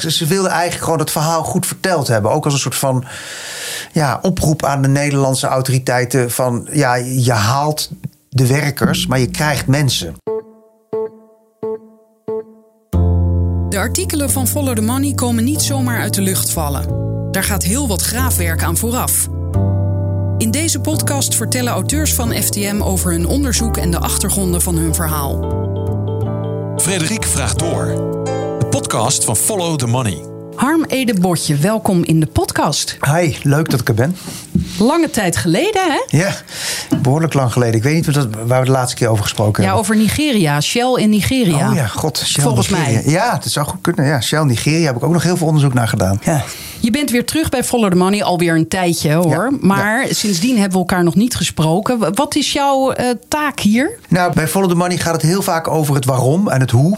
Ze, ze wilden eigenlijk gewoon het verhaal goed verteld hebben. Ook als een soort van ja, oproep aan de Nederlandse autoriteiten: van ja, je haalt de werkers, maar je krijgt mensen. De artikelen van Follow the Money komen niet zomaar uit de lucht vallen. Daar gaat heel wat graafwerk aan vooraf. In deze podcast vertellen auteurs van FTM over hun onderzoek en de achtergronden van hun verhaal. Frederik vraagt door. De podcast van Follow the Money. Harm Ede Botje, welkom in de podcast. Hi, leuk dat ik er ben. Lange tijd geleden, hè? Ja, behoorlijk lang geleden. Ik weet niet waar we de laatste keer over gesproken Ja, hebben. over Nigeria, Shell in Nigeria. Oh ja, god. Shell Volgens Nigeria. mij. Ja, dat zou goed kunnen. Ja, Shell Nigeria heb ik ook nog heel veel onderzoek naar gedaan. Ja. Je bent weer terug bij Follow the Money, alweer een tijdje hoor. Ja, maar sindsdien hebben we elkaar nog niet gesproken. Wat is jouw eh, taak hier? Nou, bij Follow the Money gaat het heel vaak over het waarom en het hoe.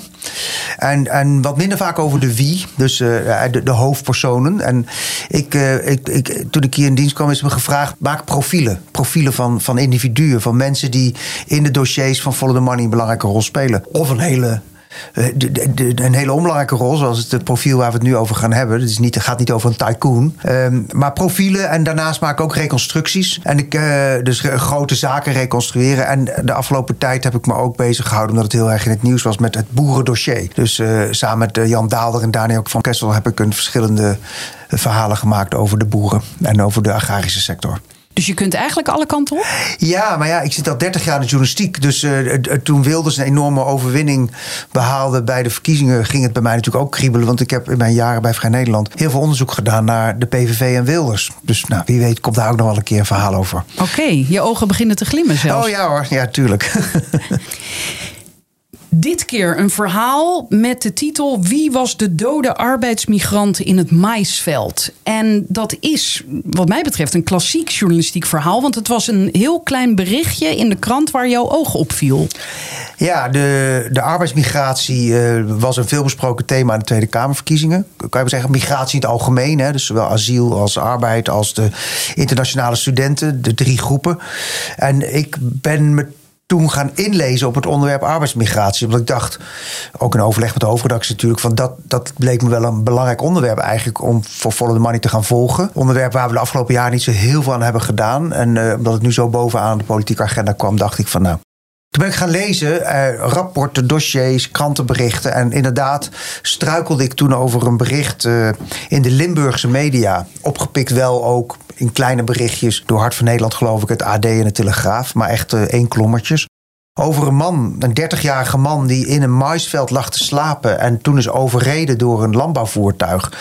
En, en wat minder vaak over de wie, dus eh, de, de hoofdpersonen. En ik, eh, ik, ik, toen ik hier in dienst kwam, is me gevraagd: maak profielen. Profielen van, van individuen, van mensen die in de dossiers van Follow the Money een belangrijke rol spelen. Of een hele. Eh, een hele onbelangrijke rol, zoals het profiel waar we het nu over gaan hebben. Het, is niet, het gaat niet over een tycoon. Ehm, maar profielen en daarnaast maak ik ook reconstructies. En ik eh, dus grote zaken reconstrueren. En de afgelopen tijd heb ik me ook bezig gehouden, omdat het heel erg in het nieuws was, met het boerendossier. Dus eh, samen met Jan Daalder en Daniel van Kessel heb ik een verschillende verhalen gemaakt over de boeren en over de agrarische sector. Dus je kunt eigenlijk alle kanten op? Ja, maar ja, ik zit al 30 jaar in de journalistiek. Dus eh, het- toen Wilders een enorme overwinning behaalde bij de verkiezingen, ging het bij mij natuurlijk ook kriebelen. Want ik heb in mijn jaren bij Vrij Nederland heel veel onderzoek gedaan naar de PVV en Wilders. Dus nou, wie weet komt daar ook nog wel een keer een verhaal over. Oké, je ogen beginnen te glimmen zelfs. Oh ja hoor, ja, tuurlijk. Dit keer een verhaal met de titel Wie was de dode arbeidsmigrant in het maisveld? En dat is, wat mij betreft, een klassiek journalistiek verhaal. Want het was een heel klein berichtje in de krant waar jouw oog op viel. Ja, de, de arbeidsmigratie eh, was een veelbesproken thema in de Tweede Kamerverkiezingen. Kan je zeggen, migratie in het algemeen. Hè? Dus zowel asiel als arbeid als de internationale studenten. De drie groepen. En ik ben me toen gaan inlezen op het onderwerp arbeidsmigratie. Omdat ik dacht, ook in overleg met de hoofdredactie natuurlijk... van dat, dat bleek me wel een belangrijk onderwerp eigenlijk... om voor Follow the Money te gaan volgen. Onderwerp waar we de afgelopen jaren niet zo heel veel aan hebben gedaan. En eh, omdat het nu zo bovenaan de politieke agenda kwam... dacht ik van nou, toen ben ik gaan lezen, eh, rapporten, dossiers, krantenberichten. En inderdaad struikelde ik toen over een bericht eh, in de Limburgse media. Opgepikt wel ook in kleine berichtjes door Hart van Nederland, geloof ik, het AD en de Telegraaf. Maar echt eh, één klommertjes. Over een man, een 30-jarige man die in een maisveld lag te slapen. En toen is overreden door een landbouwvoertuig.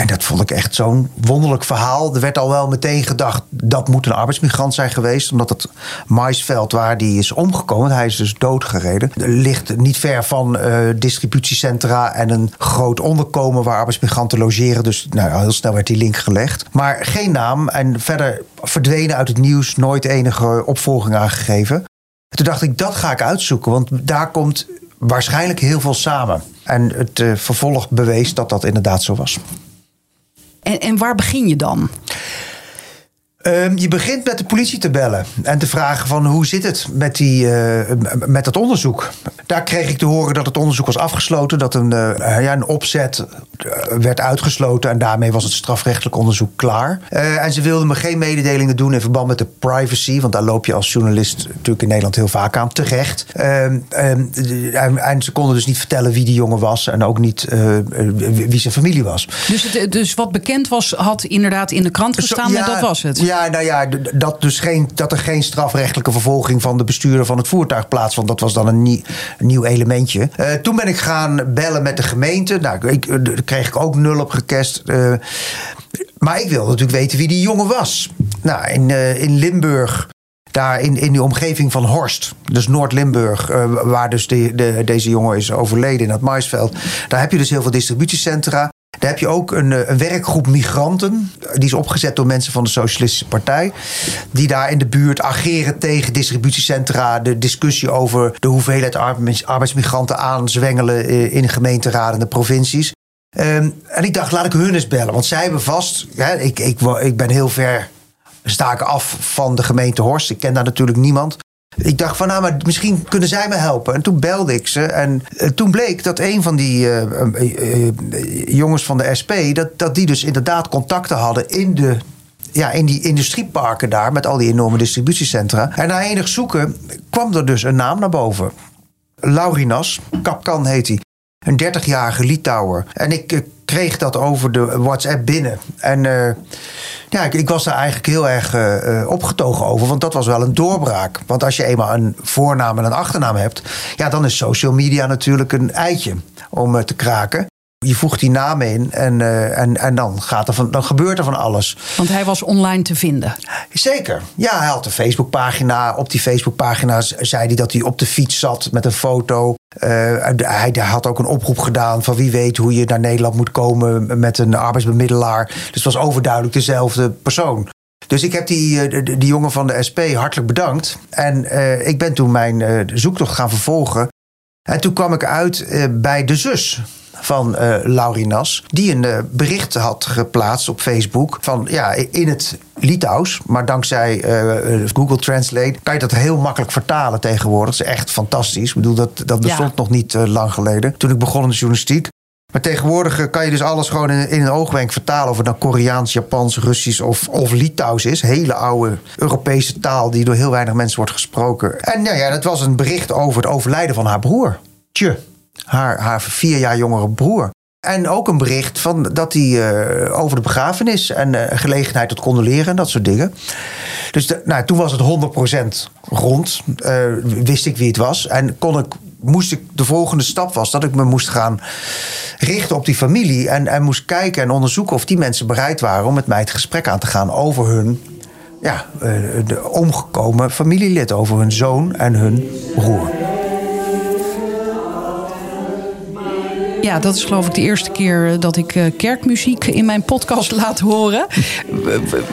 En dat vond ik echt zo'n wonderlijk verhaal. Er werd al wel meteen gedacht dat moet een arbeidsmigrant zijn geweest. Omdat het maisveld waar die is omgekomen, hij is dus doodgereden, ligt niet ver van eh, distributiecentra en een groot onderkomen waar arbeidsmigranten logeren. Dus nou, heel snel werd die link gelegd. Maar geen naam en verder verdwenen uit het nieuws, nooit enige opvolging aangegeven. Toen dacht ik, dat ga ik uitzoeken, want daar komt waarschijnlijk heel veel samen. En het eh, vervolg bewees dat dat inderdaad zo was. En, en waar begin je dan? Ehm, je begint met de politie te bellen en te vragen van hoe zit het met, die, eh, met dat onderzoek. Daar kreeg ik te horen dat het onderzoek was afgesloten, dat een, eh, ja, een opzet eh, werd uitgesloten en daarmee was het strafrechtelijk onderzoek klaar. En ze wilden me geen mededelingen doen in verband met de privacy, want daar loop je als journalist natuurlijk in Nederland heel vaak aan terecht. Ehm, ehm, en, en ze konden dus niet vertellen wie die jongen was en ook niet wie zijn familie was. Dus, het, dus wat bekend was, had inderdaad in de krant gestaan Zo- dat was het. Ja, nou ja, dat, dus geen, dat er geen strafrechtelijke vervolging van de bestuurder van het voertuig plaatsvond. Dat was dan een, nie- een nieuw elementje. Eh, toen ben ik gaan bellen met de gemeente. Nou, ik, daar kreeg ik ook nul op gekest. Eh, maar ik wilde natuurlijk weten wie die jongen was. Nou, in, eh, in Limburg. Daar in, in die omgeving van Horst, dus Noord-Limburg, waar dus de, deze jongen is overleden in het maisveld. Daar heb je dus heel veel distributiecentra. Daar heb je ook een, eh, een werkgroep migranten. Die is opgezet door mensen van de Socialistische Partij. Die daar in de buurt ageren tegen distributiecentra. De discussie over de hoeveelheid arbeids- arbeidsmigranten aanzwengelen eh, in de gemeenteraden en de provincies. Ehm, en ik dacht, laat ik hun eens bellen. Want zij hebben vast. Ik, ik, ik ben heel ver. Sta ik af van de gemeente Horst. Ik ken daar natuurlijk niemand. Ik dacht van, nou, maar misschien kunnen zij me helpen. En toen belde ik ze. En eh, toen bleek dat een van die uh, uh, jongens van de SP... Dat, dat die dus inderdaad contacten hadden in de ja, in die industrieparken daar met al die enorme distributiecentra. En na enig zoeken kwam er dus een naam naar boven. Laurinas, Kapkan heet hij. Een 30-jarige Litouwer. En ik kreeg dat over de WhatsApp binnen. En uh, ja, ik, ik, was daar eigenlijk heel erg uh, opgetogen over. Want dat was wel een doorbraak. Want als je eenmaal een voornaam en een achternaam hebt... ja, dan is social media natuurlijk een eitje om te kraken. Je voegt die naam in en, uh, en, en dan, gaat er van, dan gebeurt er van alles. Want hij was online te vinden. Zeker. Ja, hij had een Facebookpagina. Op die Facebookpagina zei hij dat hij op de fiets zat met een foto. Uh, hij had ook een oproep gedaan van wie weet hoe je naar Nederland moet komen met een arbeidsbemiddelaar. Dus het was overduidelijk dezelfde persoon. Dus ik heb die, eh, die jongen van de SP hartelijk bedankt. En uh, ik ben toen mijn zoektocht gaan vervolgen. En toen kwam ik uit bij de zus van uh, Laurinas. Die een uh, bericht had geplaatst op Facebook. Van ja, in het Litouws. Maar dankzij uh, Google Translate kan je dat heel makkelijk vertalen tegenwoordig. Dat is echt fantastisch. Ik bedoel, dat, dat bestond nog niet lang geleden. Toen ik begon in de journalistiek. Maar tegenwoordig kan je dus alles gewoon in, in een oogwenk vertalen. Of het nou Koreaans, Japans, Russisch of, of Litouws is. Hele oude Europese taal die door heel weinig mensen wordt gesproken. En nou ja, dat was een bericht over het overlijden van haar broer. Tje haar, haar vier jaar jongere broer. En ook een bericht van dat hij uh, over de begrafenis en uh, gelegenheid tot condoleren en dat soort dingen. Dus nou, toen was het 100% rond. Uh, wist ik wie het was. En kon ik, moest ik, de volgende stap was dat ik me moest gaan richten op die familie. En, en moest kijken en onderzoeken of die mensen bereid waren om met mij het gesprek aan te gaan over hun ja, de omgekomen familielid, over hun zoon en hun broer. Ja, dat is geloof ik de eerste keer eh, dat ik eh, kerkmuziek in mijn podcast laat horen.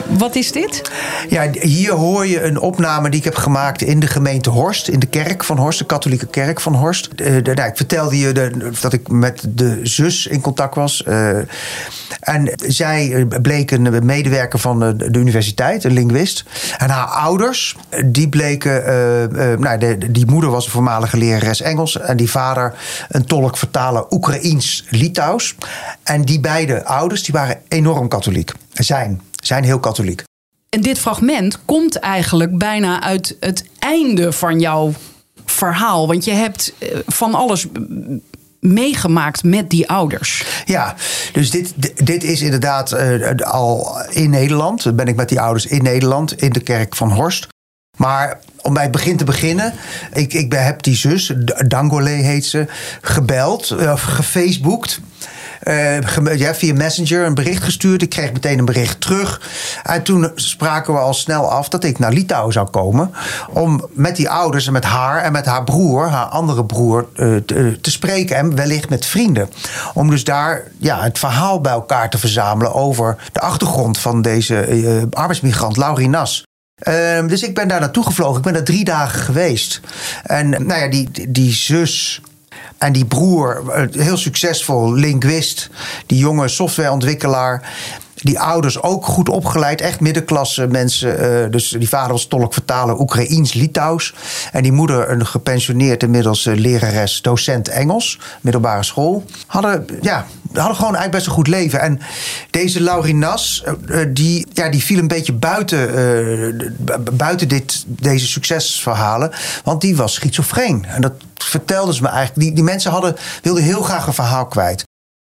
Wat is dit? Ja, hier hoor je een opname die ik heb gemaakt in de gemeente Horst, in de kerk van Horst, de katholieke kerk van Horst. De, nou, ik vertelde je dat ik met de zus in contact was. En zij bleek een medewerker van de, de, universiteit, een linguist. En haar ouders, die bleken, nou, de, die moeder was een voormalige lerares Engels en die vader een tolk vertalen Oekraïne Oekraïens-Litouws. En die beide ouders die waren enorm katholiek. Zijn, zijn heel katholiek. En dit fragment komt eigenlijk bijna uit het einde van jouw verhaal. Want je hebt eh, van alles meegemaakt met die ouders. Ja, dus dit, dit is inderdaad uh, al in Nederland. Ben ik met die ouders in Nederland, in de kerk van Horst. Maar om bij het begin te beginnen. Ik, ik heb die zus, Dangole heet ze, gebeld of uh, gefaceboekt. Uh, ja, via Messenger een bericht gestuurd. Ik kreeg meteen een bericht terug. En toen spraken we al snel af dat ik naar Litouwen zou komen. Om met die ouders en met haar en met haar broer, haar andere broer, uh, te, spreken. En wellicht met vrienden. Om dus daar ja, het verhaal bij elkaar te verzamelen over de achtergrond van deze arbeidsmigrant, Laurie Nas. Uh, dus ik ben daar naartoe gevlogen. Ik ben daar drie dagen geweest. En nou ja, die, die zus en die broer, eh, heel succesvol linguist, die jonge softwareontwikkelaar. Die ouders ook goed opgeleid, echt middenklasse mensen. Uh, dus die vader was tolk vertalen Oekraïens-Litouws. En die moeder een gepensioneerd inmiddels uh, lerares, docent Engels, middelbare school. Hadden, ja, hadden gewoon eigenlijk best een goed leven. En deze Laurinas, uh, die, ja, die viel een beetje buiten, buiten dit, deze succesverhalen. Want die was schizofreen. En dat vertelden ze me eigenlijk. Die, die mensen hadden, wilden heel graag een verhaal kwijt.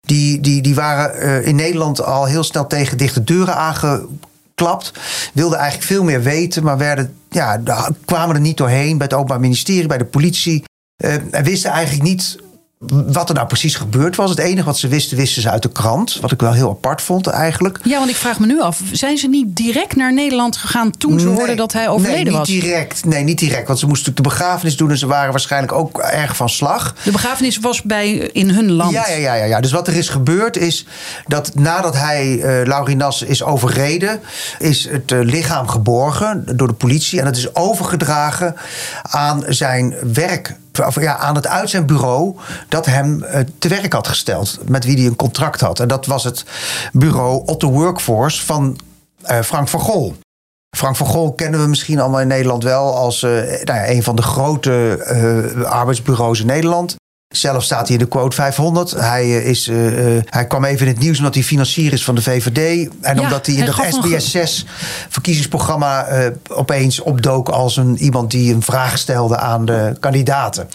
Die, die, die waren uh, in Nederland al heel snel tegen dichte deuren aangeklapt. Wilden eigenlijk veel meer weten, maar werden, ja, kwamen er niet doorheen bij het Openbaar Ministerie, bij de politie. Uh, en wisten eigenlijk niet wat er nou precies gebeurd was. Het enige wat ze wisten, wisten ze uit de krant. Wat ik wel heel apart vond eigenlijk. Ja, want ik vraag me nu af. Zijn ze niet direct naar Nederland gegaan toen ze hoorden dat hij overleden nee, niet was? Direct, nee, niet direct. Want ze moesten natuurlijk de begrafenis doen. En ze waren waarschijnlijk ook erg van slag. De begrafenis was bij, in hun land? Ja, ja, ja, ja, ja. Dus wat er is gebeurd is dat nadat hij, uh, Laurinas, is overreden... is het uh, lichaam geborgen door de politie. En het is overgedragen aan zijn werk ja, aan het uitzendbureau dat hem uh, te werk had gesteld. Met wie hij een contract had. En dat was het bureau Otto Workforce van uh, Frank van Gol. Frank van Gol kennen we misschien allemaal in Nederland wel als uh, nou ja, een van de grote arbeidsbureaus in Nederland. Zelf staat hij in de quote 500. Hij, uh, is, hij kwam even in het nieuws omdat hij financier is van de VVD. En ja, omdat hij in hij dat SBS6 verkiezingsprogramma opeens opdook als een, iemand die een vraag stelde aan de kandidaten.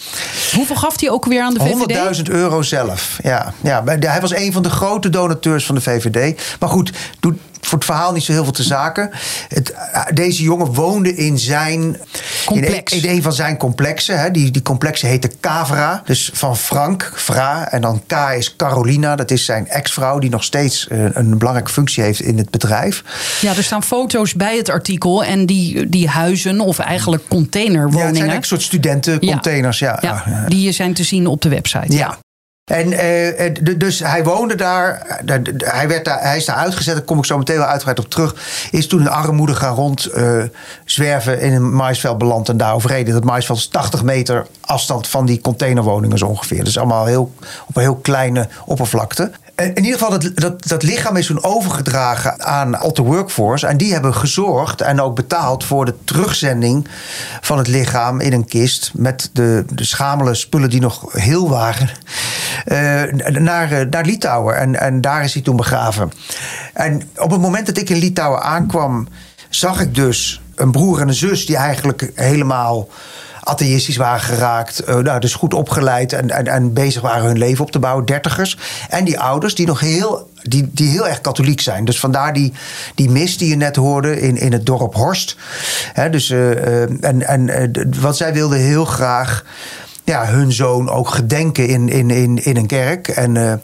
Hoeveel gaf hij ook weer aan de VVD? 100.000 euro zelf. Ja, ja, hij was een van de grote donateurs van de VVD. Maar goed, doet voor het verhaal niet zo heel veel te zaken. Het, eh, deze jongen woonde in zijn. Complex. In, een van zijn complexen. Hè. Die, die complexen heette Cavra. Dus van Frank, Vra. En dan K is Carolina. Dat is zijn ex-vrouw. Die nog steeds een, eh, een belangrijke functie heeft in het bedrijf. Ja, er staan foto's bij het artikel. En die, die huizen, of eigenlijk containerwoningen. Ja, het zijn een soort studentencontainers. Ja. Ja, ja, die zijn te zien op de website. Ja. En uh, dus hij woonde daar. Hij, werd daar. hij is daar uitgezet. Daar kom ik zo meteen wel uitgebreid op terug. Is toen in armoede gaan rond uh, zwerven in een maisveld beland en daar overreden. Dat maisveld is 80 meter afstand van die containerwoningen zo ongeveer. Dus allemaal heel, op een heel kleine oppervlakte. In ieder geval, dat, dat, dat lichaam is toen overgedragen aan Otto Workforce. En die hebben gezorgd en ook betaald voor de terugzending van het lichaam in een kist. Met de, de schamele spullen die nog heel waren. Uh, naar, eh, naar Litouwen. En, en daar is hij toen begraven. En op het moment dat ik in Litouwen aankwam, zag ik dus een broer en een zus die eigenlijk helemaal atheïstisch waren geraakt. Uh, nou, dus goed opgeleid en, en, en bezig waren hun leven op te bouwen. Dertigers. En die ouders die nog heel die, die heel erg katholiek zijn. Dus vandaar die, die mis die je net hoorde in, in het dorp Horst. dus, uh, en en wat zij wilden heel graag ja, hun zoon ook gedenken in, in, in, in een kerk. En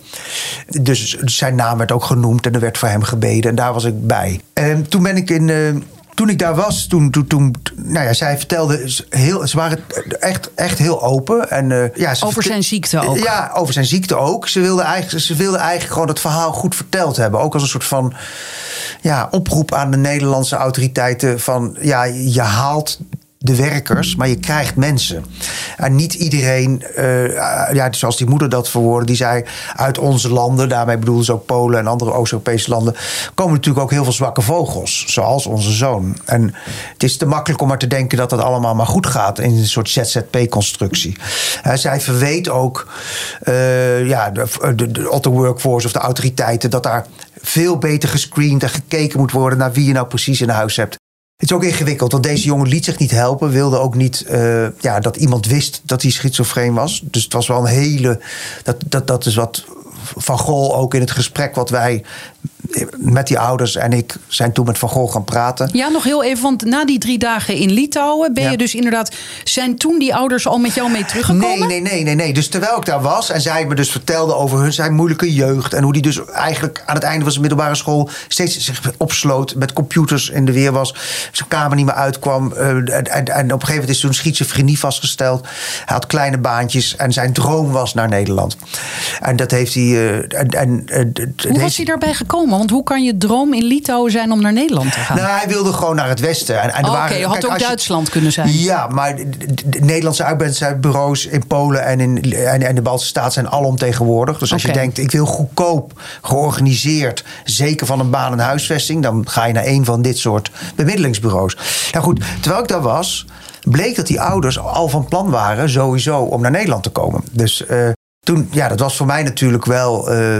dus zijn naam werd ook genoemd en er werd voor hem gebeden. En daar was ik bij. En toen ben ik in. Toen ik daar was, toen, toen, toen nou ja, zij vertelde heel, ze waren echt, echt heel open. En, uh, ja, ze over zijn ziekte ook. Ja, over zijn ziekte ook. Ze wilde eigenlijk, ze wilde eigenlijk gewoon het verhaal goed verteld hebben. Ook als een soort van ja, oproep aan de Nederlandse autoriteiten: van ja, je haalt de werkers, maar je krijgt mensen. En niet iedereen, uh, ja, zoals die moeder dat verwoordde, die zei uit onze landen, daarmee bedoelde ze ook Polen en andere Oost-Europese landen, komen natuurlijk ook heel veel zwakke vogels, zoals onze zoon. En het is te makkelijk om maar te denken dat dat allemaal maar goed gaat in een soort ZZP-constructie. Uh, zij verweet ook uh, ja, de, de, de Workforce of de autoriteiten dat daar veel beter gescreend en gekeken moet worden naar wie je nou precies in huis hebt. Het is ook ingewikkeld, want deze jongen liet zich niet helpen. Wilde ook niet uh, ja, dat iemand wist dat hij schizofreen was. Dus het was wel een hele. Dat, dat, dat is wat Van Gol ook in het gesprek wat wij met die ouders en ik zijn toen met Van Gogh gaan praten. Ja, nog heel even, want na die drie dagen in Litouwen ben je dus inderdaad... zijn toen die ouders al met jou mee teruggekomen? Nee, nee, nee, nee, nee. Dus terwijl ik daar was en zij me dus vertelde over hun zijn moeilijke jeugd... en hoe die dus eigenlijk aan het einde van zijn middelbare school... steeds zich opsloot, met computers in de weer was... zijn kamer niet meer uitkwam. Uh, en, en, en, op een gegeven moment is toen schizofrenie vastgesteld. Hij had kleine baantjes en zijn droom was naar Nederland. En dat heeft hij... Uh, en, en, uh, hoe was hij daarbij gekomen? Want hoe kan je droom in Litouwen zijn om naar Nederland te gaan? Nou, hij wilde gewoon naar het westen. En, en oh, Oké, okay, had ook Duitsland kunnen zijn. Ja, maar de, Nederlandse uitbureaubureaus in Polen en in en, en de Baltische Staten zijn alomtegenwoordig. Dus als je denkt, ik wil goedkoop, georganiseerd, zeker van een baan en huisvesting, dan ga je naar een van dit soort bemiddelingsbureaus. Nou goed, terwijl ik daar was, bleek dat die ouders al van plan waren sowieso om naar Nederland te komen. Dus uh, toen, ja, dat was voor mij natuurlijk wel. Uh,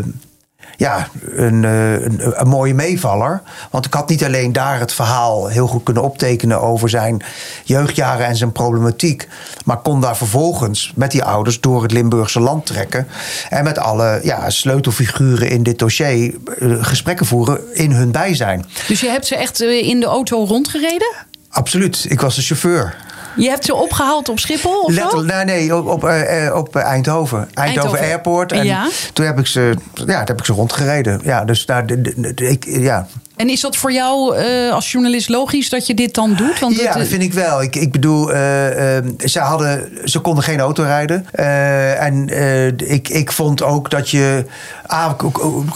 ja, een, eh, een, een, mooie meevaller. Want ik had niet alleen daar het verhaal heel goed kunnen optekenen over zijn jeugdjaren en zijn problematiek. Maar kon daar vervolgens met die ouders door het Limburgse land trekken. En met alle ja, sleutelfiguren in dit dossier eh, gesprekken voeren in hun bijzijn. Dus je hebt ze echt eh, in de auto rondgereden? Absoluut. Ik was de chauffeur. Je hebt ze opgehaald op Schiphol? Of Letterlijk, nee, nee, op, op, uh, op Eindhoven. Eindhoven. Airport. En ja. toen heb ik ze, ja, toen heb ik ze rondgereden. Ja, dus de, ik, ja, en is dat voor jou uh, als journalist logisch dat je dit dan doet? Want ja, dat vind ik wel. Ik, ik bedoel, uh, uh, ze, hadden, ze konden geen auto rijden. en ik, ik vond ook dat je.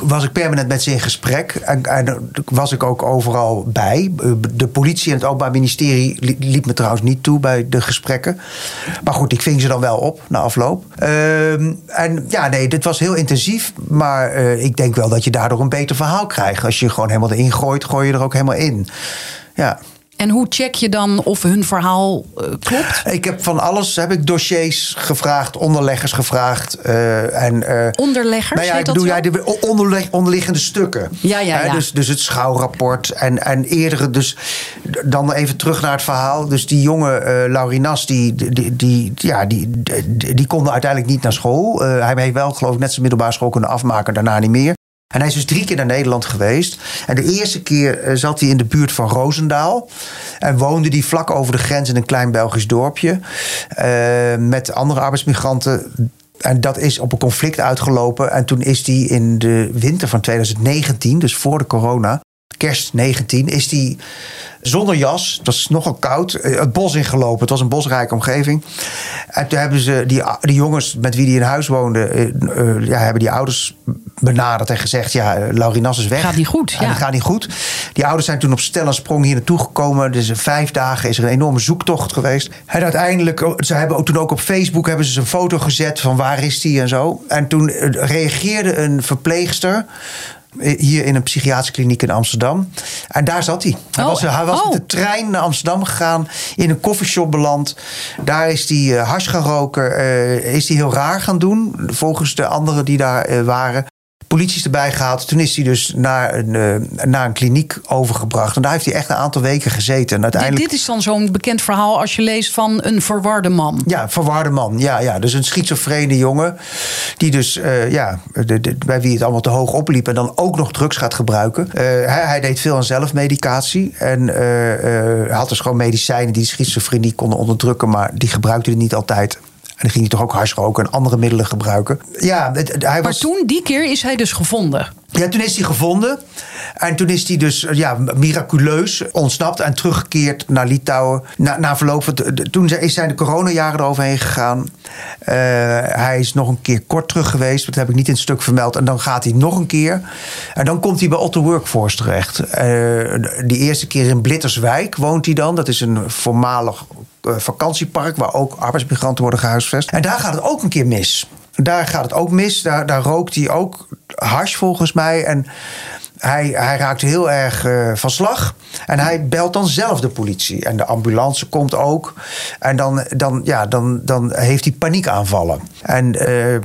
Was ik permanent met ze in gesprek. En, en was ik ook overal bij. De politie en het Openbaar Ministerie liep me trouwens niet toe bij de gesprekken. Maar goed, ik ving ze dan wel op na afloop. Ehm, en ja, nee, dit was heel intensief. Maar ik denk wel dat je daardoor een beter verhaal krijgt. Als je gewoon helemaal erin gooit, gooi je er ook helemaal in. Ja. En hoe check je dan of hun verhaal eh, klopt? Ik heb van alles, heb ik dossiers gevraagd, onderleggers gevraagd. eh, en, eh, Onderleggers, nou ja, ik zo? ja, de onderleg- onderliggende stukken. Ja, ja, ja. Dus, dus het schouwrapport en, en eerdere. Dus dan even terug naar het verhaal. Dus die jonge Laurinas, die, die, die, ja, die, die, die konden uiteindelijk niet naar school. Hij heeft wel, geloof ik, net zijn middelbare school kunnen afmaken, daarna niet meer. En hij is dus drie keer naar Nederland geweest. En de eerste keer eh, zat hij in de buurt van Roosendaal. En woonde hij vlak over de grens in een klein Belgisch dorpje. eh, met andere arbeidsmigranten. En dat is op een conflict uitgelopen. En toen is hij in de winter van 2019, dus voor de corona, kerst 19, is hij zonder jas, het was nogal koud, eh, het bos ingelopen. Het was een bosrijke omgeving. En toen hebben ze die, die jongens met wie hij in huis woonde, eh, eh, ja, hebben die ouders benaderd en gezegd: Ja, Laurinas is weg. Gaat niet goed, ja. het gaat niet goed. Die ouders zijn toen op stel en sprong hier naartoe gekomen. Dus in vijf dagen is er een enorme zoektocht geweest. En uiteindelijk, oh, ze hebben ook toen ook op Facebook hebben ze een foto gezet van waar is die en zo. En toen reageerde een verpleegster. Eh, Hier in een psychiatrische kliniek in Amsterdam. En daar zat hij. Hij Oh, was, hij was oh. met de trein naar Amsterdam gegaan. In een koffieshop beland. Daar is hij eh hash gaan roken. eh, is hij heel raar gaan doen. Volgens de anderen die daar eh, waren politie is erbij gehaald. Toen is hij dus naar een, eh, naar een kliniek overgebracht. En daar heeft hij echt een aantal weken gezeten. En Dit, uiteindelijk. dit is dan zo'n bekend verhaal als je leest van een verwarde man. Ja, verwarde man. Ja, ja, dus een schizofrene jongen. Die dus, eh, ja, de, de- bij wie het allemaal te hoog opliep. En dan ook nog drugs gaat gebruiken. Eh, hij, hij deed veel aan zelfmedicatie. En had dus gewoon medicijnen die schizofrenie konden onderdrukken. Maar die gebruikte hij niet altijd. En dan ging hij toch ook hars roken en andere middelen gebruiken. Ja, het- hij Maar was... toen, die keer, is hij dus gevonden. Ja, toen is hij gevonden. En toen is hij dus ja, miraculeus ontsnapt en teruggekeerd naar Litouwen. Na, na verloop van. Toen zijn- zijn de coronajaren eroverheen gegaan. Eh, hij is nog een keer kort terug geweest. Dat heb ik niet in het stuk vermeld. En dan gaat hij nog een keer. En dan komt hij bij Otto Workforce terecht. Eh, die eerste keer in Blitterswijk woont hij dan. Dat is een voormalig vakantiepark waar ook arbeidsmigranten worden gehuisvest. En daar gaat het ook een keer mis. Daar gaat het ook mis. Daar, daar rookt hij ook hash volgens mij. En hij, hij raakt heel erg eh, van slag. En hij belt dan zelf de politie. En de ambulance komt ook. En dan, dan, ja, dan, dan heeft hij paniekaanvallen. En eh,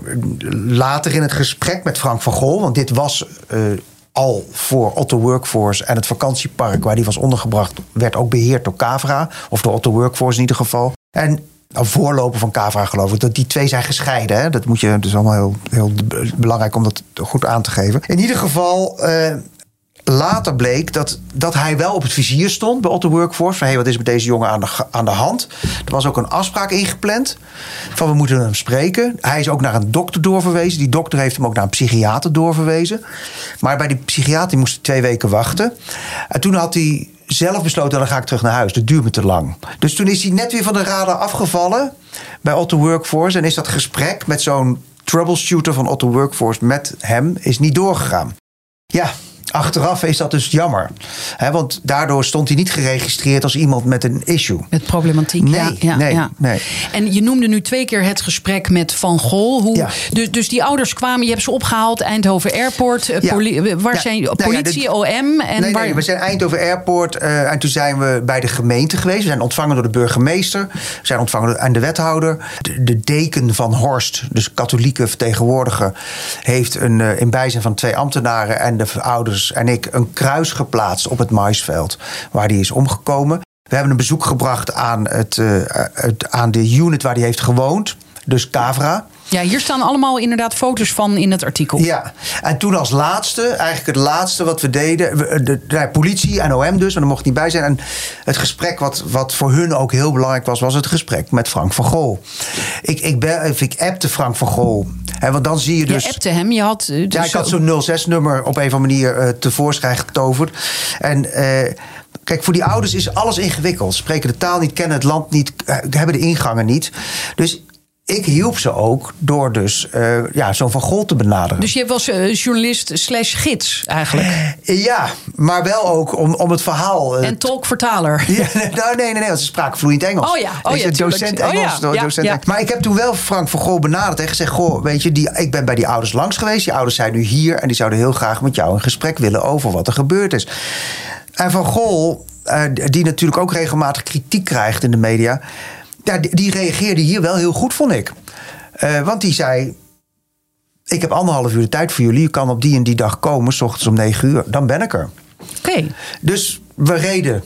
later in het gesprek met Frank van Gol... want dit was... eh, al voor Otto Workforce en het vakantiepark waar die was ondergebracht, werd ook beheerd door Cavra. Of door Otto Workforce in ieder geval. En een voorloper van Cavra geloof ik. Dat die twee zijn gescheiden. Hè? Dat moet je, dus allemaal heel, heel belangrijk om dat goed aan te geven. In ieder geval. eh, Later bleek dat, dat hij wel op het vizier stond bij Otto Workforce. Van hé, wat is met deze jongen aan de, aan de hand? Er was ook een afspraak ingepland. Van we moeten hem spreken. Hij is ook naar een dokter doorverwezen. Die dokter heeft hem ook naar een psychiater doorverwezen. Maar bij die psychiater moest hij twee weken wachten. En toen had hij zelf besloten, dan ga ik terug naar huis. Dat duurt me te lang. Dus toen is hij net weer van de radar afgevallen bij Otto Workforce. En is dat gesprek met zo'n troubleshooter van Otto Workforce met hem is niet doorgegaan. Ja, achteraf is dat dus jammer. Hè, want daardoor stond hij niet geregistreerd als iemand met een issue. Met problematiek. Nee, ja, ja, nee, ja. nee. En je noemde nu twee keer het gesprek met Van Gol. Hoe, dus, dus die ouders kwamen, je hebt ze opgehaald, Eindhoven Airport. eh, eh, waar zijn Nou politie, OM? En nee, waar, we zijn Eindhoven Airport eh, en toen zijn we bij de gemeente geweest. We zijn ontvangen door de burgemeester. We zijn ontvangen en de wethouder. De, de deken van Horst, dus katholieke vertegenwoordiger... heeft een, in bijzijn van twee ambtenaren en de ouders en ik... een kruis geplaatst op het maisveld waar die is omgekomen. We hebben een bezoek gebracht aan, het, eh, het, aan de unit waar hij heeft gewoond. Dus Cavra. Ja, hier staan allemaal inderdaad foto's van in het artikel. Ja, en toen als laatste, eigenlijk het laatste wat we deden, de, de politie en OM dus, maar daar mocht niet bij zijn. En het gesprek wat, wat voor hun ook heel belangrijk was, was het gesprek met Frank van Gol. Ik, ik, ik appte Frank van Gol. Hè, want dan zie je dus. Je appte hem, je had... eh, Ja, dus ik had zo- zo'n 06-nummer op een of andere manier eh, tevoorschijn getoverd. En eh, kijk, voor die ouders is alles ingewikkeld. Spreken de taal niet, kennen het land niet, hebben de ingangen niet. Dus ik hielp ze ook door dus eh, ja, zo'n Van Gol te benaderen. Dus je was eh, journalist slash gids eigenlijk. Ja, maar wel ook om, om het verhaal. eh, En tolk-vertaler. Ja, nee, nou, nee, nee, nee, want ze spraken vloeiend Engels. Oh ja, oh ja, docent Oh ja, Engels. ja, docent. Engels. Maar ik heb toen wel Frank van Gol benaderd en gezegd: Goh, weet je, die, ik ben bij die ouders langs geweest. Die ouders zijn nu hier en die zouden heel graag met jou in gesprek willen over wat er gebeurd is. En Van Gol die natuurlijk ook regelmatig kritiek krijgt in de media. Ja, die, die reageerde hier wel heel goed, vond ik. Eh, want die zei. Ik heb anderhalf uur de tijd voor jullie. Je kan op die en die dag komen, s ochtends om negen uur. Dan ben ik er. Oké. Dus we reden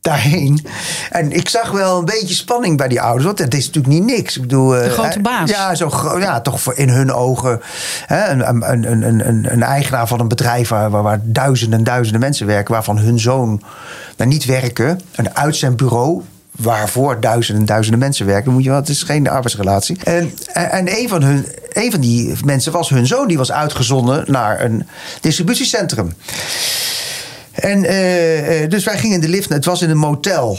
daarheen. En ik zag wel een beetje spanning bij die ouders. Want het is natuurlijk niet niks. Ik bedoel, De eh, grote baas. Ja, zo, ja, toch voor in hun ogen. Hè, een, een, een, een, eigenaar van een bedrijf waar, waar, waar duizenden en duizenden mensen werken. Waarvan hun zoon nou, niet werken. Een uitzendbureau. Waarvoor duizenden en duizenden mensen werken. Moet je wel, het is geen arbeidsrelatie. En, en en een, van hun, een van die mensen was hun zoon. Die was uitgezonden naar een distributiecentrum. En eh, eh, dus wij gingen in de lift. Het was in een motel.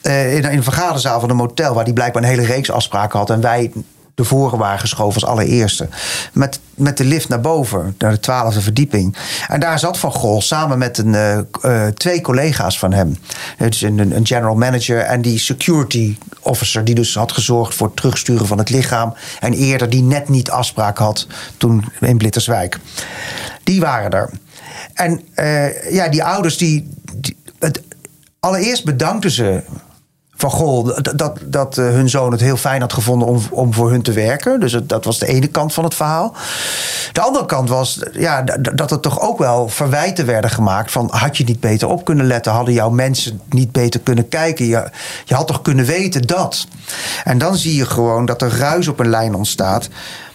Eh, in, in een vergaderzaal van een motel. Waar die blijkbaar een hele reeks afspraken had. En wij de voren waren geschoven als allereerste. Met, met de lift naar boven, naar de twaalfde verdieping. En daar zat Van Gol samen met een, eh, eh, twee collega's van hem. Het is een, een general manager en die security officer... die dus had gezorgd voor het terugsturen van het lichaam. En eerder die net niet afspraak had toen in Blitterswijk. Die waren er. En eh, ja, die ouders die- het, allereerst bedankten ze van goh, dat, dat, eh, hun zoon het heel fijn had gevonden om, om voor hun te werken. Dus dat was de ene kant van het verhaal. De andere kant was ja, dat er toch ook wel verwijten werden gemaakt van had je niet beter op kunnen letten, hadden jouw mensen niet beter kunnen kijken. Je, je had toch kunnen weten dat. En dan zie je gewoon dat er ruis op een lijn ontstaat.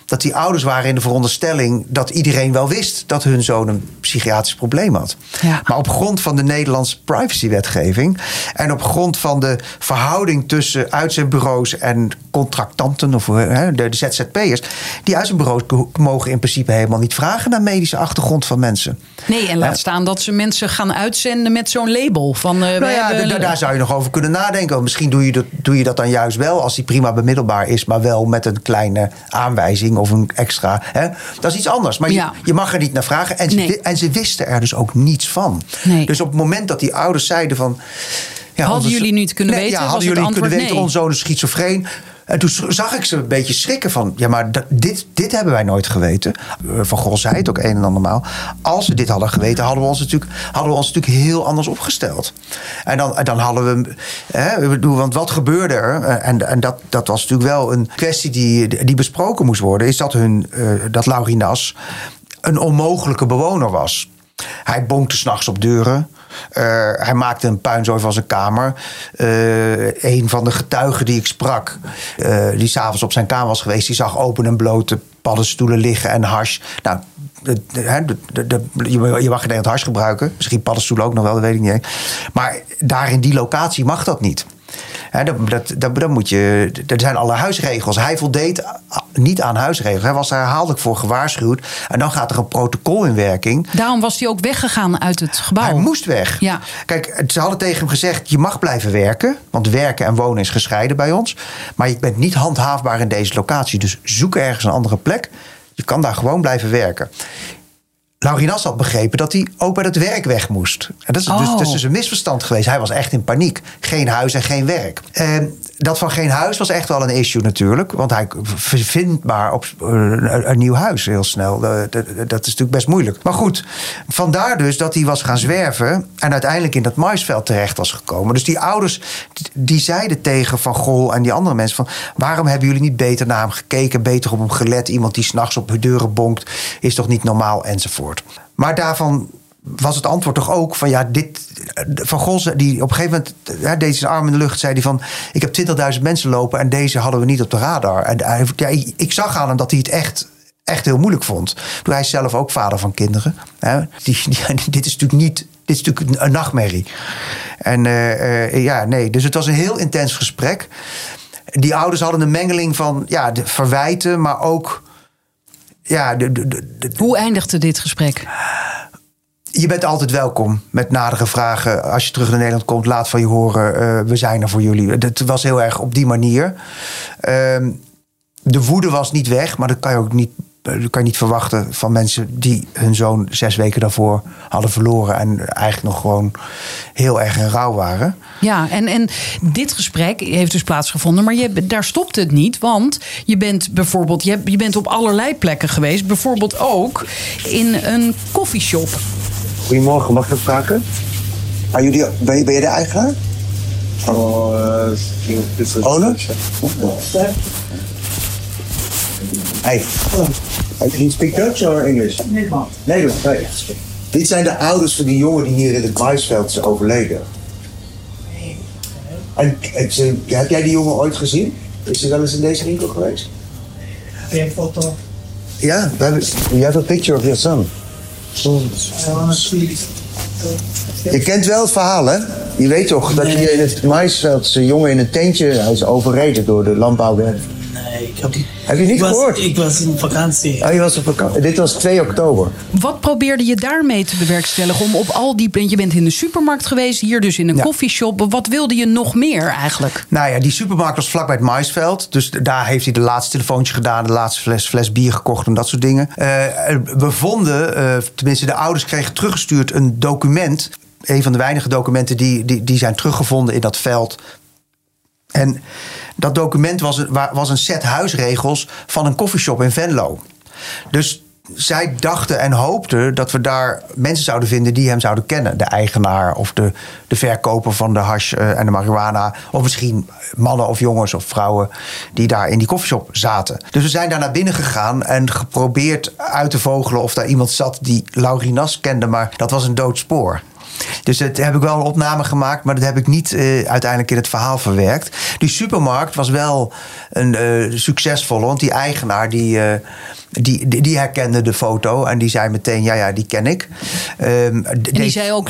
Dat die ouders waren in de veronderstelling dat iedereen wel wist dat hun zoon een psychiatrisch probleem had. Ja. Maar op grond van de Nederlandse privacywetgeving en op grond van de verhouding tussen uitzendbureaus en contractanten of hè, de, de ZZP'ers, die uitzendbureaus mogen in principe helemaal niet vragen naar medische achtergrond van mensen. Nee, en laat staan dat ze mensen gaan uitzenden met zo'n label. Van, eh, Nou ja, hebben- daar zou je nog over kunnen nadenken. Misschien doe je, dat, doe je dat dan juist wel als die prima bemiddelbaar is, maar wel met een kleine aanwijzing of een extra. Hè? Dat is iets anders. Maar Ja. je, je mag er niet naar vragen. En, ze, Nee. wi- en ze wisten er dus ook niets van. Nee. Dus op het moment dat die ouders zeiden van. Ja, Hadden onze- jullie niet kunnen Nee, weten? Ja, hadden jullie antwoord kunnen weten, nee? onze zoon is schizofreen. En toen zag ik ze een beetje schrikken van... ja, maar dat- dit, dit hebben wij nooit geweten. Eh, Van Gol zei het ook een en andermaal. Als we dit hadden geweten, hadden we ons natuurlijk, hadden we ons natuurlijk heel anders opgesteld. En dan, dan hadden we... Hè, want wat gebeurde er? Eh, En, en dat, dat was natuurlijk wel een kwestie die, die besproken moest worden... is dat, hun, eh, dat Laurinas een onmogelijke bewoner was. Hij bonkte s'nachts op deuren. Eh, hij maakte een puinzooi van zijn kamer. Eh, een van de getuigen die ik sprak, eh, die s'avonds op zijn kamer was geweest, die zag open en blote paddenstoelen liggen en hash. Nou, de, de- je mag geen hash gebruiken. Misschien paddenstoelen ook nog wel, dat weet ik niet. Maar daar in die locatie mag dat niet. Dat, dat, dat, moet je, er zijn alle huisregels. Hij voldeed niet aan huisregels. Hij was er herhaaldelijk voor gewaarschuwd. En dan gaat er een protocol in werking. Daarom was hij ook weggegaan uit het gebouw. Hij moest weg. Ja. Kijk, ze hadden tegen hem gezegd: je mag blijven werken. Want werken en wonen is gescheiden bij ons. Maar je bent niet handhaafbaar in deze locatie. Dus zoek ergens een andere plek. Je kan daar gewoon blijven werken. Laurinas had begrepen dat hij ook bij het werk weg moest. En dat is, dus, Oh. dat is dus een misverstand geweest. Hij was echt in paniek. Geen huis en geen werk. En dat van geen huis was echt wel een issue natuurlijk. Want hij vindt maar op eh, een, nieuw huis heel snel. Dat, is natuurlijk best moeilijk. Maar goed, vandaar dus dat hij was gaan zwerven... en uiteindelijk in dat maisveld terecht was gekomen. Dus die ouders die zeiden tegen Van Gol en die andere mensen... van waarom hebben jullie niet beter naar hem gekeken... beter op hem gelet? Iemand die s'nachts op deuren bonkt... is toch niet normaal enzovoort. Maar daarvan was het antwoord toch ook van ja, dit. Van zei- die op een gegeven moment deed zijn arm in de lucht, zei hij van: Ik heb 20.000 mensen lopen en deze hadden we niet op de radar. En ja, ik- zag aan hem dat hij het echt. Echt heel moeilijk vond. Toen hij is zelf ook vader van kinderen. Hè? Die, dit is natuurlijk niet. Dit is natuurlijk een, nachtmerrie. En eh, eh, ja, nee. Dus het was een heel intens gesprek. Die ouders hadden een mengeling van ja, de verwijten, maar ook. Ja, de- Hoe eindigde dit gesprek? Je bent altijd welkom met nadere vragen. Als je terug naar Nederland komt, laat van je horen. eh, we zijn er voor jullie. Het was heel erg op die manier. Ehm, de woede was niet weg, maar dat kan je ook niet, dat kan je niet verwachten van mensen die hun zoon zes weken daarvoor hadden verloren. En eigenlijk nog gewoon heel erg in rouw waren. Ja, en, en dit gesprek heeft dus plaatsgevonden, maar je, daar stopt het niet. Want je bent bijvoorbeeld, je bent op allerlei plekken geweest. Bijvoorbeeld ook in een koffieshop. Goedemorgen, mag ik even vragen? Ah, jullie, ben, je, ben je de eigenaar? Oh, Owner? Hey. Can you speak Dutch or English? Nederlands. Nederlands, nee. Dit zijn de ouders van die jongen die hier in het maisveld is overleden. En, en ze- heb jij die jongen ooit gezien? Is hij wel eens in deze winkel geweest? Een foto. Ja, we hebben, you have a picture of your son. Je kent wel het verhaal, hè? Je weet toch dat hier in het maisveld een jongen in een tentje hij is overreden door de landbouwwerk. Ik heb... Heb je niet ik was, gehoord? Ik was in vakantie. Oh, je was op vakantie. Dit was 2 oktober. Wat probeerde je daarmee te bewerkstelligen? Om op al die. Je bent in de supermarkt geweest, hier dus in een Ja. koffieshop. Wat wilde je nog meer eigenlijk? Nou ja, die supermarkt was vlakbij het maisveld. Dus daar heeft hij de laatste telefoontje gedaan, de laatste fles, fles bier gekocht en dat soort dingen. Eh, we vonden, eh, tenminste de ouders kregen teruggestuurd een document. Een van de weinige documenten die, die, die zijn teruggevonden in dat veld. En dat document was was een set huisregels van een koffieshop in Venlo. Dus zij dachten en hoopten dat we daar mensen zouden vinden die hem zouden kennen. De eigenaar of de, de verkoper van de hash eh, en de marihuana. Of misschien mannen of jongens of vrouwen die daar in die koffieshop zaten. Dus we zijn daar naar binnen gegaan en geprobeerd uit te vogelen of daar iemand zat die Laurinas kende. Maar dat was een dood spoor. Dus dat heb ik wel een opname gemaakt, maar dat heb ik niet eh, uiteindelijk in het verhaal verwerkt. Die supermarkt was wel een eh, succesvolle, want die eigenaar die, eh, die, die, die herkende de foto en die zei meteen: ja, ja, die ken ik. Ehm, En die zei ook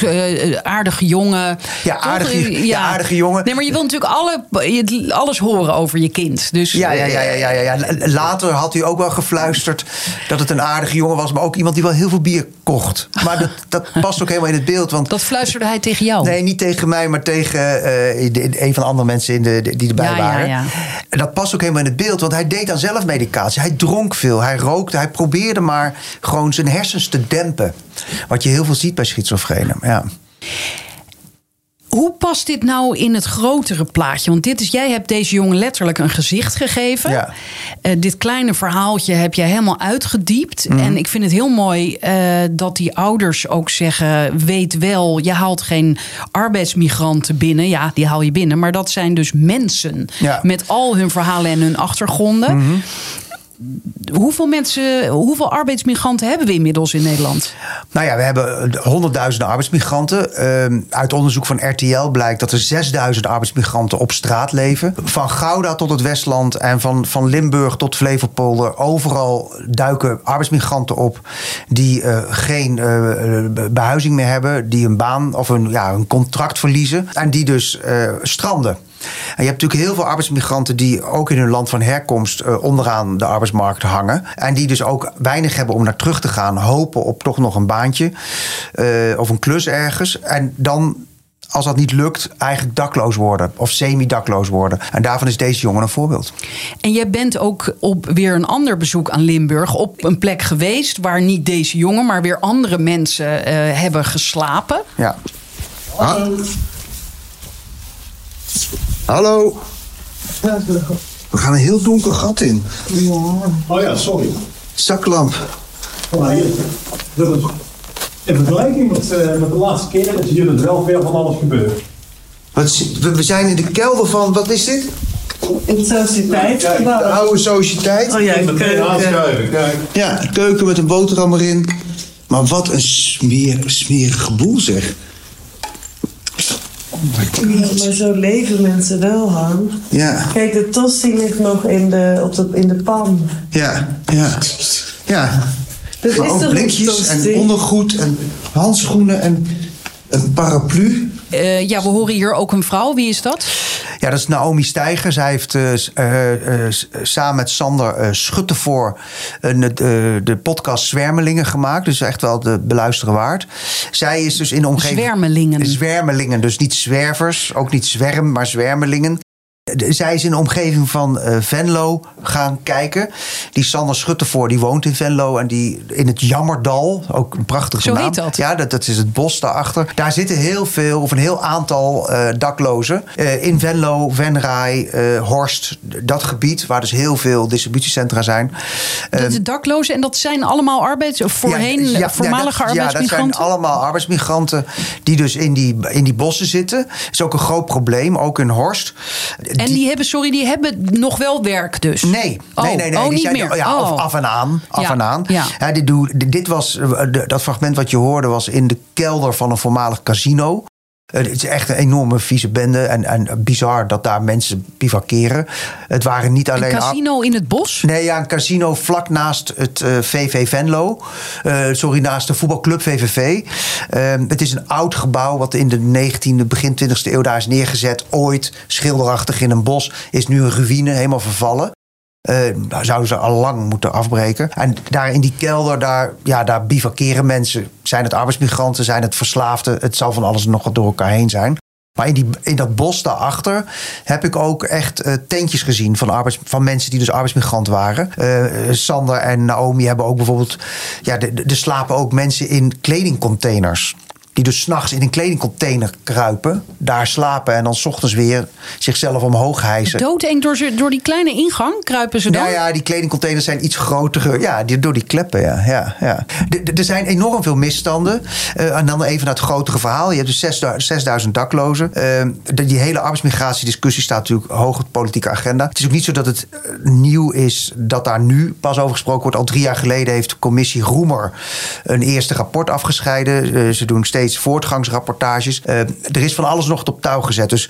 aardige jongen. Ja, aardige- ja, aardige jongen. Nee, maar je wil natuurlijk alle, alles horen over je kind. Dus, Ja, ja, ja, ja, ja, ja, ja. Later had hij ook wel gefluisterd dat het een aardige jongen was, maar ook iemand die wel heel veel bier kocht. Maar dat, dat past ook helemaal in het beeld. Want Dat fluisterde hij tegen jou. Nee, niet tegen mij, maar tegen eh, de- een van de andere mensen in de, die erbij Ja, ja, waren. ja. En dat past ook helemaal in het beeld, want hij deed aan zelfmedicatie. Hij dronk veel, hij rookte, hij probeerde maar gewoon zijn hersens te dempen. Wat je heel veel ziet bij schizofrenen. Ja. Hoe past dit nou in het grotere plaatje? Want dit is, jij hebt deze jongen letterlijk een gezicht gegeven. Ja. Eh, dit kleine verhaaltje heb je helemaal uitgediept. Mhm. En ik vind het heel mooi eh, dat die ouders ook zeggen: weet wel, je haalt geen arbeidsmigranten binnen. Ja, die haal je binnen. Maar dat zijn dus mensen Ja. Mhm. met al hun verhalen en hun achtergronden. Hoeveel mensen, hoeveel arbeidsmigranten hebben we inmiddels in Nederland? Nou ja, we hebben honderdduizenden arbeidsmigranten. Ehm, uit onderzoek van RTL blijkt dat er 6000 arbeidsmigranten op straat leven. Van Gouda tot het Westland en van, van Limburg tot Flevopolder. Overal duiken arbeidsmigranten op die eh, geen eh, eh, behuizing meer hebben. Die een baan of een, ja, een contract verliezen. En die dus eh, stranden. En je hebt natuurlijk heel veel arbeidsmigranten die ook in hun land van herkomst eh, onderaan de arbeidsmarkt hangen. En die dus ook weinig hebben om naar terug te gaan, hopen op toch nog een baantje eh, of een klus ergens. En dan. Als dat niet lukt, eigenlijk dakloos worden of semi-dakloos worden. En daarvan is deze jongen een voorbeeld. En jij bent ook op weer een ander bezoek aan Limburg op een plek geweest waar niet deze jongen, maar weer andere mensen eh, hebben geslapen. Ja. Hallo. We gaan een heel donker gat in. Oh ja, sorry. Zaklamp. Maar hier, dat is in vergelijking met, eh, met de laatste keer is hier het wel veel van alles gebeurd. Wat, we we zijn in de kelder van, wat is dit? In sociëteit. De oude sociëteit. Oh ja, Meteen keuken. aanschuiven, kijk. Ja, een keuken met een boterham erin. Maar wat een smeer, smerig boel zeg. Ja, maar zo leven mensen wel, Han. Ja, Kijk, de tosti ligt nog in de, op de, in de pan. ja, ja. Ja. Dat maar is ook toch een blikjes en ondergoed en handschoenen en een paraplu. Eh, ja, we horen hier ook een vrouw. Wie is dat? Ja, dat is Naomi Steiger. Zij heeft eh, eh, eh, samen met Sander Schuttevoor een, eh, de podcast Zwermelingen gemaakt. Dus echt wel de beluisteren waard. Zij is dus in de omgeving... Zwermelingen. Zwermelingen, dus niet zwervers, ook niet zwerm, maar zwermelingen. De- Zij is in de omgeving van eh, Venlo gaan kijken. Die Sander Schuttevoor, die woont in Venlo. En die in het Jammerdal, ook een prachtige Zo naam. heet dat. Ja, dat, dat is het bos daarachter. Daar zitten heel veel, of een heel aantal eh, daklozen. Eh, in Venlo, Venray, Horst. Dat gebied waar dus heel veel distributiecentra zijn. Dat is daklozen en dat zijn allemaal arbeids... of voorheen ja, ja, voormalige dat, Ja, dat arbeidsmigranten? zijn allemaal arbeidsmigranten die dus in die, in die bossen zitten. Dat is ook een groot probleem, ook in Horst. En die hebben, sorry, die hebben nog wel werk dus? Nee, Oh, nee, nee, nee. oh, die niet zijn meer. Ja, Oh. of af en aan. Af Ja, en aan. ja. dit, doe, dit was, eh, dat fragment wat je hoorde was in de kelder van een voormalig casino. Eh, Het is echt een enorme vieze bende. En, en bizar dat daar mensen bivakeren. Het waren niet Een alleen... casino in het bos? Nee, ja, een casino vlak naast het eh, VV Venlo. Eh, sorry, naast de voetbalclub VVV. Eh, het is een oud gebouw wat in de 19e, begin 20e eeuw daar is neergezet. Ooit schilderachtig in een bos. Is nu een ruïne, helemaal vervallen. Eh, zouden ze al lang moeten afbreken. En daar in die kelder, daar, ja, daar bivakeren mensen. Zijn het arbeidsmigranten, zijn het verslaafden? Het zal van alles nog wat door elkaar heen zijn. Maar in, die, in dat bos daarachter heb ik ook echt eh, tentjes gezien van, arbeids, van mensen die dus arbeidsmigrant waren. Eh, Sander en Naomi hebben ook bijvoorbeeld. Ja, er slapen ook mensen in kledingcontainers. Die dus s'nachts in een kledingcontainer kruipen, daar slapen en dan 's ochtends weer zichzelf omhoog hijsen. Doodeng door, ze- door die kleine ingang kruipen ze dan? Nou ja, die kledingcontainers zijn iets groter. Ja, die, door die kleppen, ja. ja, ja. Er zijn enorm veel misstanden. Eh, en dan even naar het grotere verhaal. Je hebt dus 6000 6000 daklozen. Eh, die hele arbeidsmigratiediscussie staat natuurlijk hoog op de politieke agenda. Het is ook niet zo dat het eh, nieuw is dat daar nu pas over gesproken wordt. Al drie jaar geleden heeft de commissie Roemer een eerste rapport afgescheiden. Ze doen steeds voortgangsrapportages. Eh, er is van alles nog op touw gezet. Dus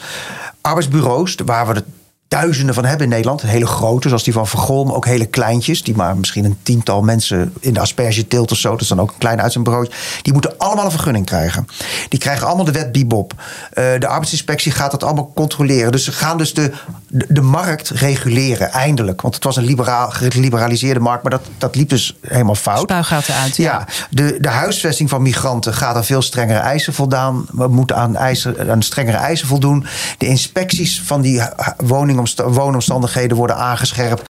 arbeidsbureaus, waar we het duizenden van hebben in Nederland. Hele grote, zoals die van Vergol, maar ook hele kleintjes. Die maar misschien een tiental mensen in de asperge teelt of zo. Dat is dan ook een klein uitzendbureau. Die moeten allemaal een vergunning krijgen. Die krijgen allemaal de wet Bibop. Eh, de arbeidsinspectie gaat dat allemaal controleren. Dus ze gaan dus de, de, de markt reguleren, eindelijk. Want het was een liberaal, geliberaliseerde markt. Maar dat, dat liep dus helemaal fout. Spuigaten uit. Ja, de, de huisvesting van migranten gaat aan veel strengere eisen voldaan. We moeten aan, eisen, aan strengere eisen voldoen. De inspecties van die woningomsta- woonomstandigheden worden aangescherpt.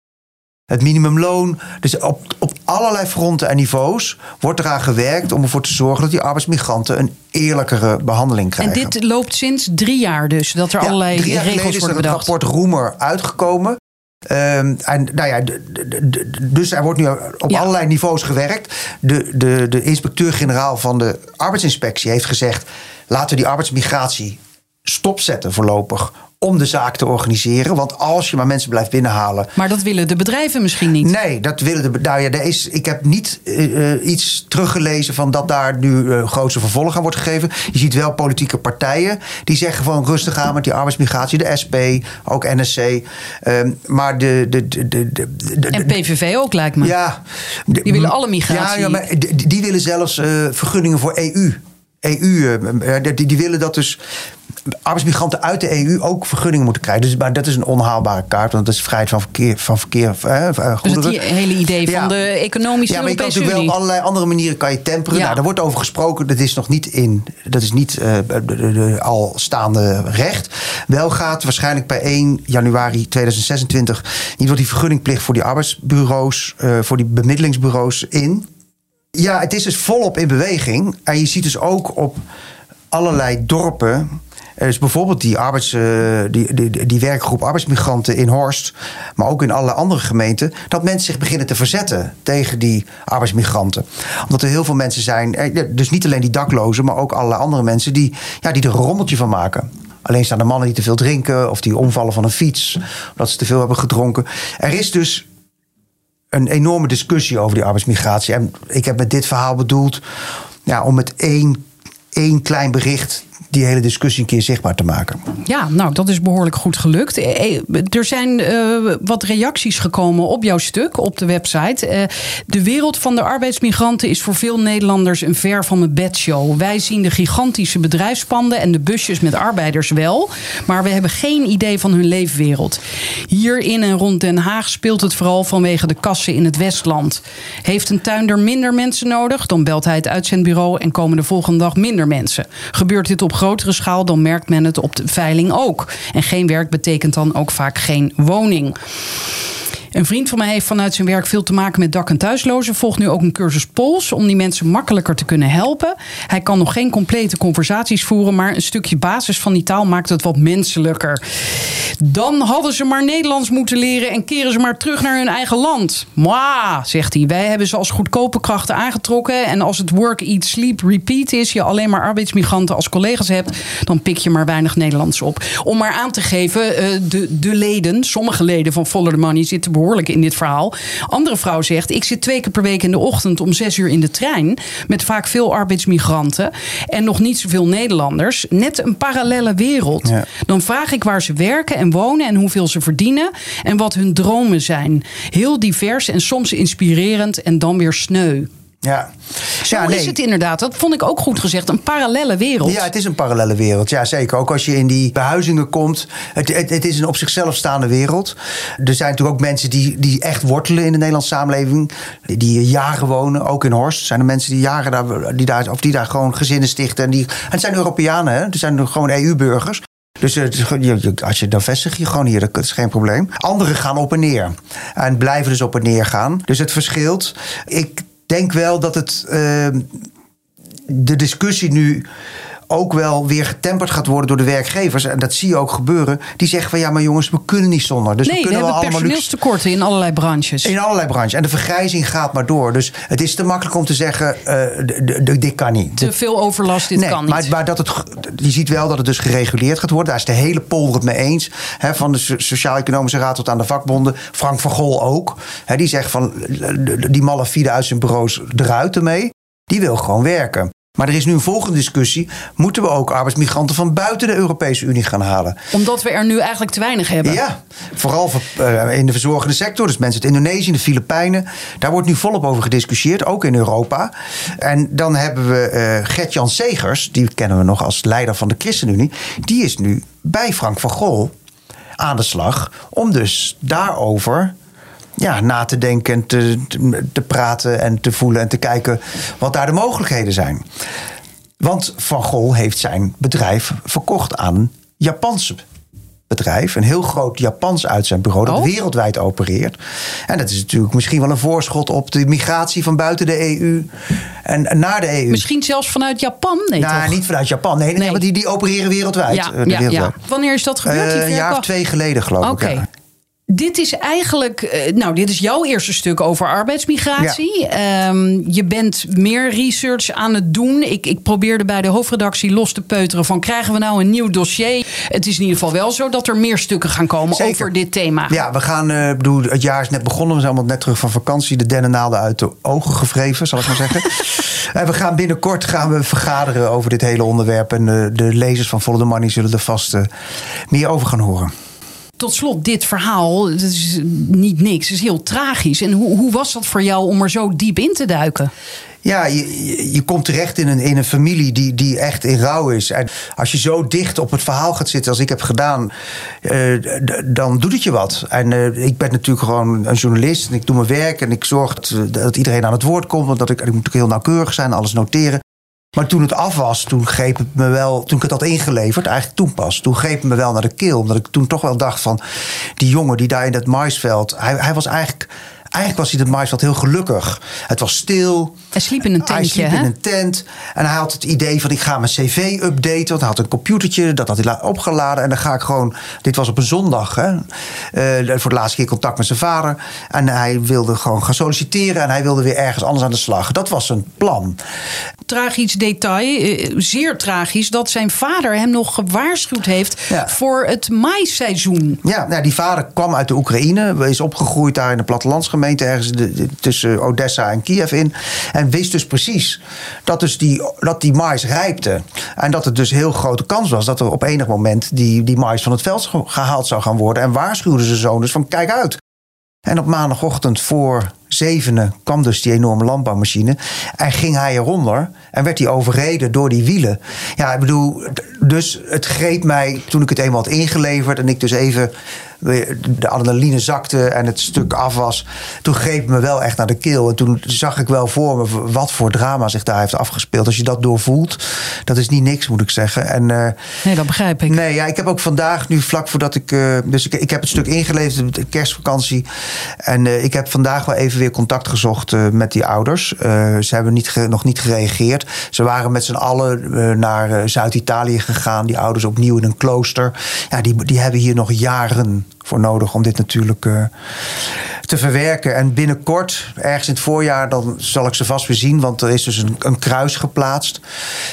Het minimumloon. Dus op, op allerlei fronten en niveaus wordt eraan gewerkt om ervoor te zorgen dat die arbeidsmigranten een eerlijkere behandeling En krijgen. dit loopt sinds drie jaar dus, dat er Ja, allerlei drie jaar regels is er worden het bedacht. rapport Roemer uitgekomen. Ehm, en nou ja, dus er wordt nu op Ja. allerlei niveaus gewerkt. De, de, de inspecteur-generaal van de arbeidsinspectie heeft gezegd: laten we die arbeidsmigratie stopzetten voorlopig. Om de zaak te organiseren. Want als je maar mensen blijft binnenhalen. Maar dat willen de bedrijven misschien niet. Nee, dat willen de. Nou ja, er is, ik heb niet eh, eh, iets teruggelezen van dat daar nu eh, grootste vervolg aan wordt gegeven. Je ziet wel politieke partijen die zeggen van rustig aan met die arbeidsmigratie. De SP, ook NSC. Ehm, maar de. de, de, de, de, En PVV ook, lijkt me. ja, Die willen alle migratie. Ja, ja maar die, die willen zelfs vergunningen voor EU. EU, die, die willen dat dus arbeidsmigranten uit de EU ook vergunningen moeten krijgen. Dus, maar dat is een onhaalbare kaart, want dat is vrijheid van verkeer, van verkeer eh, eh, Dus het hele idee van de economische Ja, maar je kan natuurlijk wel op allerlei andere manieren kan je temperen. Ja. Nou, daar wordt over gesproken. Dat is nog niet in. Dat is niet eh, de, de- de al staande recht. Wel gaat waarschijnlijk bij 1 januari 2026 niet wat die vergunningplicht voor die arbeidsbureaus, voor die bemiddelingsbureaus in. Ja, het is dus volop in beweging. En je ziet dus ook op allerlei dorpen. Dus bijvoorbeeld die, arbeids, eh, die, die, die werkgroep arbeidsmigranten in Horst, maar ook in alle andere gemeenten, dat mensen zich beginnen te verzetten tegen die arbeidsmigranten. Omdat er heel veel mensen zijn, eh, dus niet alleen die daklozen, maar ook allerlei andere mensen die, ja, die er een rommeltje van maken. Alleen staan de mannen die te veel drinken of die omvallen van een fiets, omdat ze te veel hebben gedronken. Er is dus een enorme discussie over die arbeidsmigratie. En ik heb met dit verhaal bedoeld ja, om met één, één klein bericht die hele discussie een keer zichtbaar te maken. Ja, nou, dat is behoorlijk goed gelukt. Eh, eh, Er zijn eh, wat reacties gekomen op jouw stuk op de website. De wereld van de arbeidsmigranten is voor veel Nederlanders een ver van mijn bedshow. Wij zien de gigantische bedrijfspanden en de busjes met arbeiders wel, maar we hebben geen idee van hun leefwereld. Hier in en rond Den Haag speelt het vooral vanwege de kassen in het Westland. Heeft een tuinder minder mensen nodig, dan belt hij het uitzendbureau en komen de volgende dag minder mensen. Gebeurt dit op op grotere schaal, dan merkt men het op de veiling ook. En geen werk betekent dan ook vaak geen woning. Een vriend van mij heeft vanuit zijn werk veel te maken met dak- en thuislozen. Volgt nu ook een cursus Pools om die mensen makkelijker te kunnen helpen. Hij kan nog geen complete conversaties voeren, maar een stukje basis van die taal maakt het wat menselijker. Dan hadden ze maar Nederlands moeten leren en keren ze maar terug naar hun eigen land. Mwah, zegt hij. Wij hebben ze als goedkope krachten aangetrokken. En als het work, eat, sleep, repeat is, je alleen maar arbeidsmigranten als collega's hebt, dan pik je maar weinig Nederlands op. Om maar aan te geven, eh, de, de leden, sommige leden van Follow the Money zitten in dit verhaal. Andere vrouw zegt: Ik zit twee keer per week in de ochtend om zes uur in de trein. Met vaak veel arbeidsmigranten en nog niet zoveel Nederlanders. Net een parallele wereld. Ja. Dan vraag ik waar ze werken en wonen en hoeveel ze verdienen. En wat hun dromen zijn. Heel divers en soms inspirerend en dan weer sneu. Ja, Zo ja, is het inderdaad. Dat vond ik ook goed gezegd. Een parallelle wereld. Ja, het is een parallele wereld. Ja, zeker. Ook als je in die behuizingen komt. Het, het, het is een op zichzelf staande wereld. Er zijn natuurlijk ook mensen die, die echt wortelen in de Nederlandse samenleving. Die jaren wonen. Ook in Horst zijn er mensen die jaren daar, die daar, of die daar gewoon gezinnen stichten. En, die, en het zijn Europeanen, hè? Zijn gewoon EU-burgers. Dus het is gewoon- je- je- als je dan vestig je gewoon hier, dat is geen probleem. Anderen gaan op en neer. En blijven dus op en neer gaan. Dus het verschilt. Ik denk wel dat het. eh, de discussie nu ook wel weer getemperd gaat worden door de werkgevers. En dat zie je ook gebeuren. Die zeggen van ja, maar jongens, we kunnen niet zonder. Dus nee, we we kunnen hebben wel allemaal luxe. personeelstekorten in allerlei branches. In allerlei branches. En de vergrijzing gaat maar door. Dus het is te makkelijk om te zeggen: d- dit kan niet. Te veel overlast, dit nee, kan niet. Maar, maar dat het, je ziet wel dat het dus gereguleerd gaat worden. Daar is de hele polder het mee eens. Van de So- Sociaal-Economische Raad tot aan de vakbonden. Frank van Gol ook. Hè, die zegt van die malafide uit zijn bureaus eruit ermee. Die wil gewoon werken. Maar er is nu een volgende discussie. Moeten we ook arbeidsmigranten van buiten de Europese Unie gaan halen? Omdat we er nu eigenlijk te weinig hebben. Ja, vooral voor, eh, in de verzorgende sector. Dus mensen uit Indonesië, de Filipijnen. Daar wordt nu volop over gediscussieerd, ook in Europa. En dan hebben we eh Gert-Jan Segers, die kennen we nog als leider van de ChristenUnie. Die is nu bij Frank van Gol aan de slag om dus daarover ja, na te denken en te, te, te praten en te voelen en te kijken wat daar de mogelijkheden zijn. Want Van Gol heeft zijn bedrijf verkocht aan een Japanse bedrijf. Een heel groot Japans uitzendbureau dat Oh. wereldwijd opereert. En dat is natuurlijk misschien wel een voorschot op de migratie van buiten de EU en naar de EU. Misschien zelfs vanuit Japan? Nee, nou, toch? niet vanuit Japan. Nee, nee, Nee. want die, die opereren wereldwijd. ja, eh, ja. Wanneer is dat gebeurd? Eh, een jaar of twee geleden, geloof ik. ja. Dit is eigenlijk, eh, nou, dit is jouw eerste stuk over arbeidsmigratie. Ehm, je bent meer research aan het doen. Ik, ik probeerde bij de hoofdredactie los te peuteren van krijgen we nou een nieuw dossier? Het is in ieder geval wel zo dat er meer stukken gaan komen Zeker. over dit thema. Ja, we gaan, eh, bedoel, het jaar is net begonnen. We zijn allemaal net terug van vakantie. De dennennaalden uit de ogen gevreven, zal ik maar zeggen. en we gaan binnenkort gaan we vergaderen over dit hele onderwerp. En eh, de lezers van Follow the Money zullen er vast meer over gaan horen. Tot slot, dit verhaal, het is niet niks, het is heel tragisch. En hoe, hoe was dat voor jou om er zo diep in te duiken? Ja, je, je, komt terecht in een, in een familie die, die echt in rouw is. En als je zo dicht op het verhaal gaat zitten als ik heb gedaan, eh, dan doet het je wat. En eh, ik ben natuurlijk gewoon een journalist en ik doe mijn werk en ik zorg dat, dat iedereen aan het woord komt. Want dat ik, ik moet natuurlijk heel nauwkeurig zijn, alles noteren. Maar toen het af was, toen greep het me wel, toen ik het had ingeleverd, eigenlijk toen pas, toen greep het me wel naar de keel. Omdat ik toen toch wel dacht van, die jongen die daar in dat maisveld, hij, hij was eigenlijk, eigenlijk was hij dat maisveld heel gelukkig. Het was stil. Hij sliep in een Hij tentje, sliep hè? in een tent. En hij had het idee van ik ga mijn cv updaten. Want hij had een computertje, dat had hij la- opgeladen. En dan ga ik gewoon... Dit was op een zondag, hè. Eh, voor de laatste keer contact met zijn vader. En hij wilde gewoon gaan solliciteren. En hij wilde weer ergens anders aan de slag. Dat was zijn plan. Tragisch detail, eh, zeer tragisch, dat zijn vader hem nog gewaarschuwd heeft Ja. voor het maisseizoen. Ja, nou, die vader kwam uit de Oekraïne. Is opgegroeid daar in de plattelandsgemeente. Ergens tussen Odessa en Kiev in. En wist dus precies dat, dus die, dat die mais rijpte. En dat het dus heel grote kans was dat er op enig moment die, die mais van het veld ge- gehaald zou gaan worden. En waarschuwde zijn zoon dus van kijk uit. En op maandagochtend voor zevenen kwam dus die enorme landbouwmachine. En ging hij eronder en werd hij overreden door die wielen. Ja, ik bedoel, dus het greep mij toen ik het eenmaal had ingeleverd en ik dus even de adrenaline zakte en het stuk af was. Toen greep het me wel echt naar de keel. En toen zag ik wel voor me wat voor drama zich daar heeft afgespeeld. Als je dat doorvoelt, dat is niet niks, moet ik zeggen. En, eh, Nee, dat begrijp ik. Nee, ja, ik heb ook vandaag, nu vlak voordat ik. eh, dus ik, ik heb het stuk ingeleverd, de kerstvakantie. En eh, ik heb vandaag wel even weer contact gezocht eh, met die ouders. Eh, ze hebben niet nog niet gereageerd. Ze waren met z'n allen eh, naar Zuid-Italië gegaan. Die ouders opnieuw in een klooster. Ja, die, die hebben hier nog jaren voor nodig om dit natuurlijk te verwerken. En binnenkort, ergens in het voorjaar, dan zal ik ze vast weer zien. Want er is dus een, een kruis geplaatst.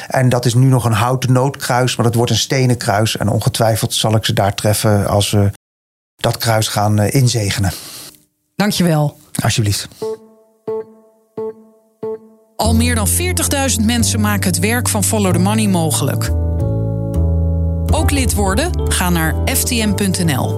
En dat is nu nog een houten noodkruis, maar dat wordt een stenen kruis. En ongetwijfeld zal ik ze daar treffen als we dat kruis gaan inzegenen. Dankjewel. Alsjeblieft. Al meer dan 40.000 mensen maken het werk van Follow the Money mogelijk. Ook lid worden? Ga naar ftm.nl.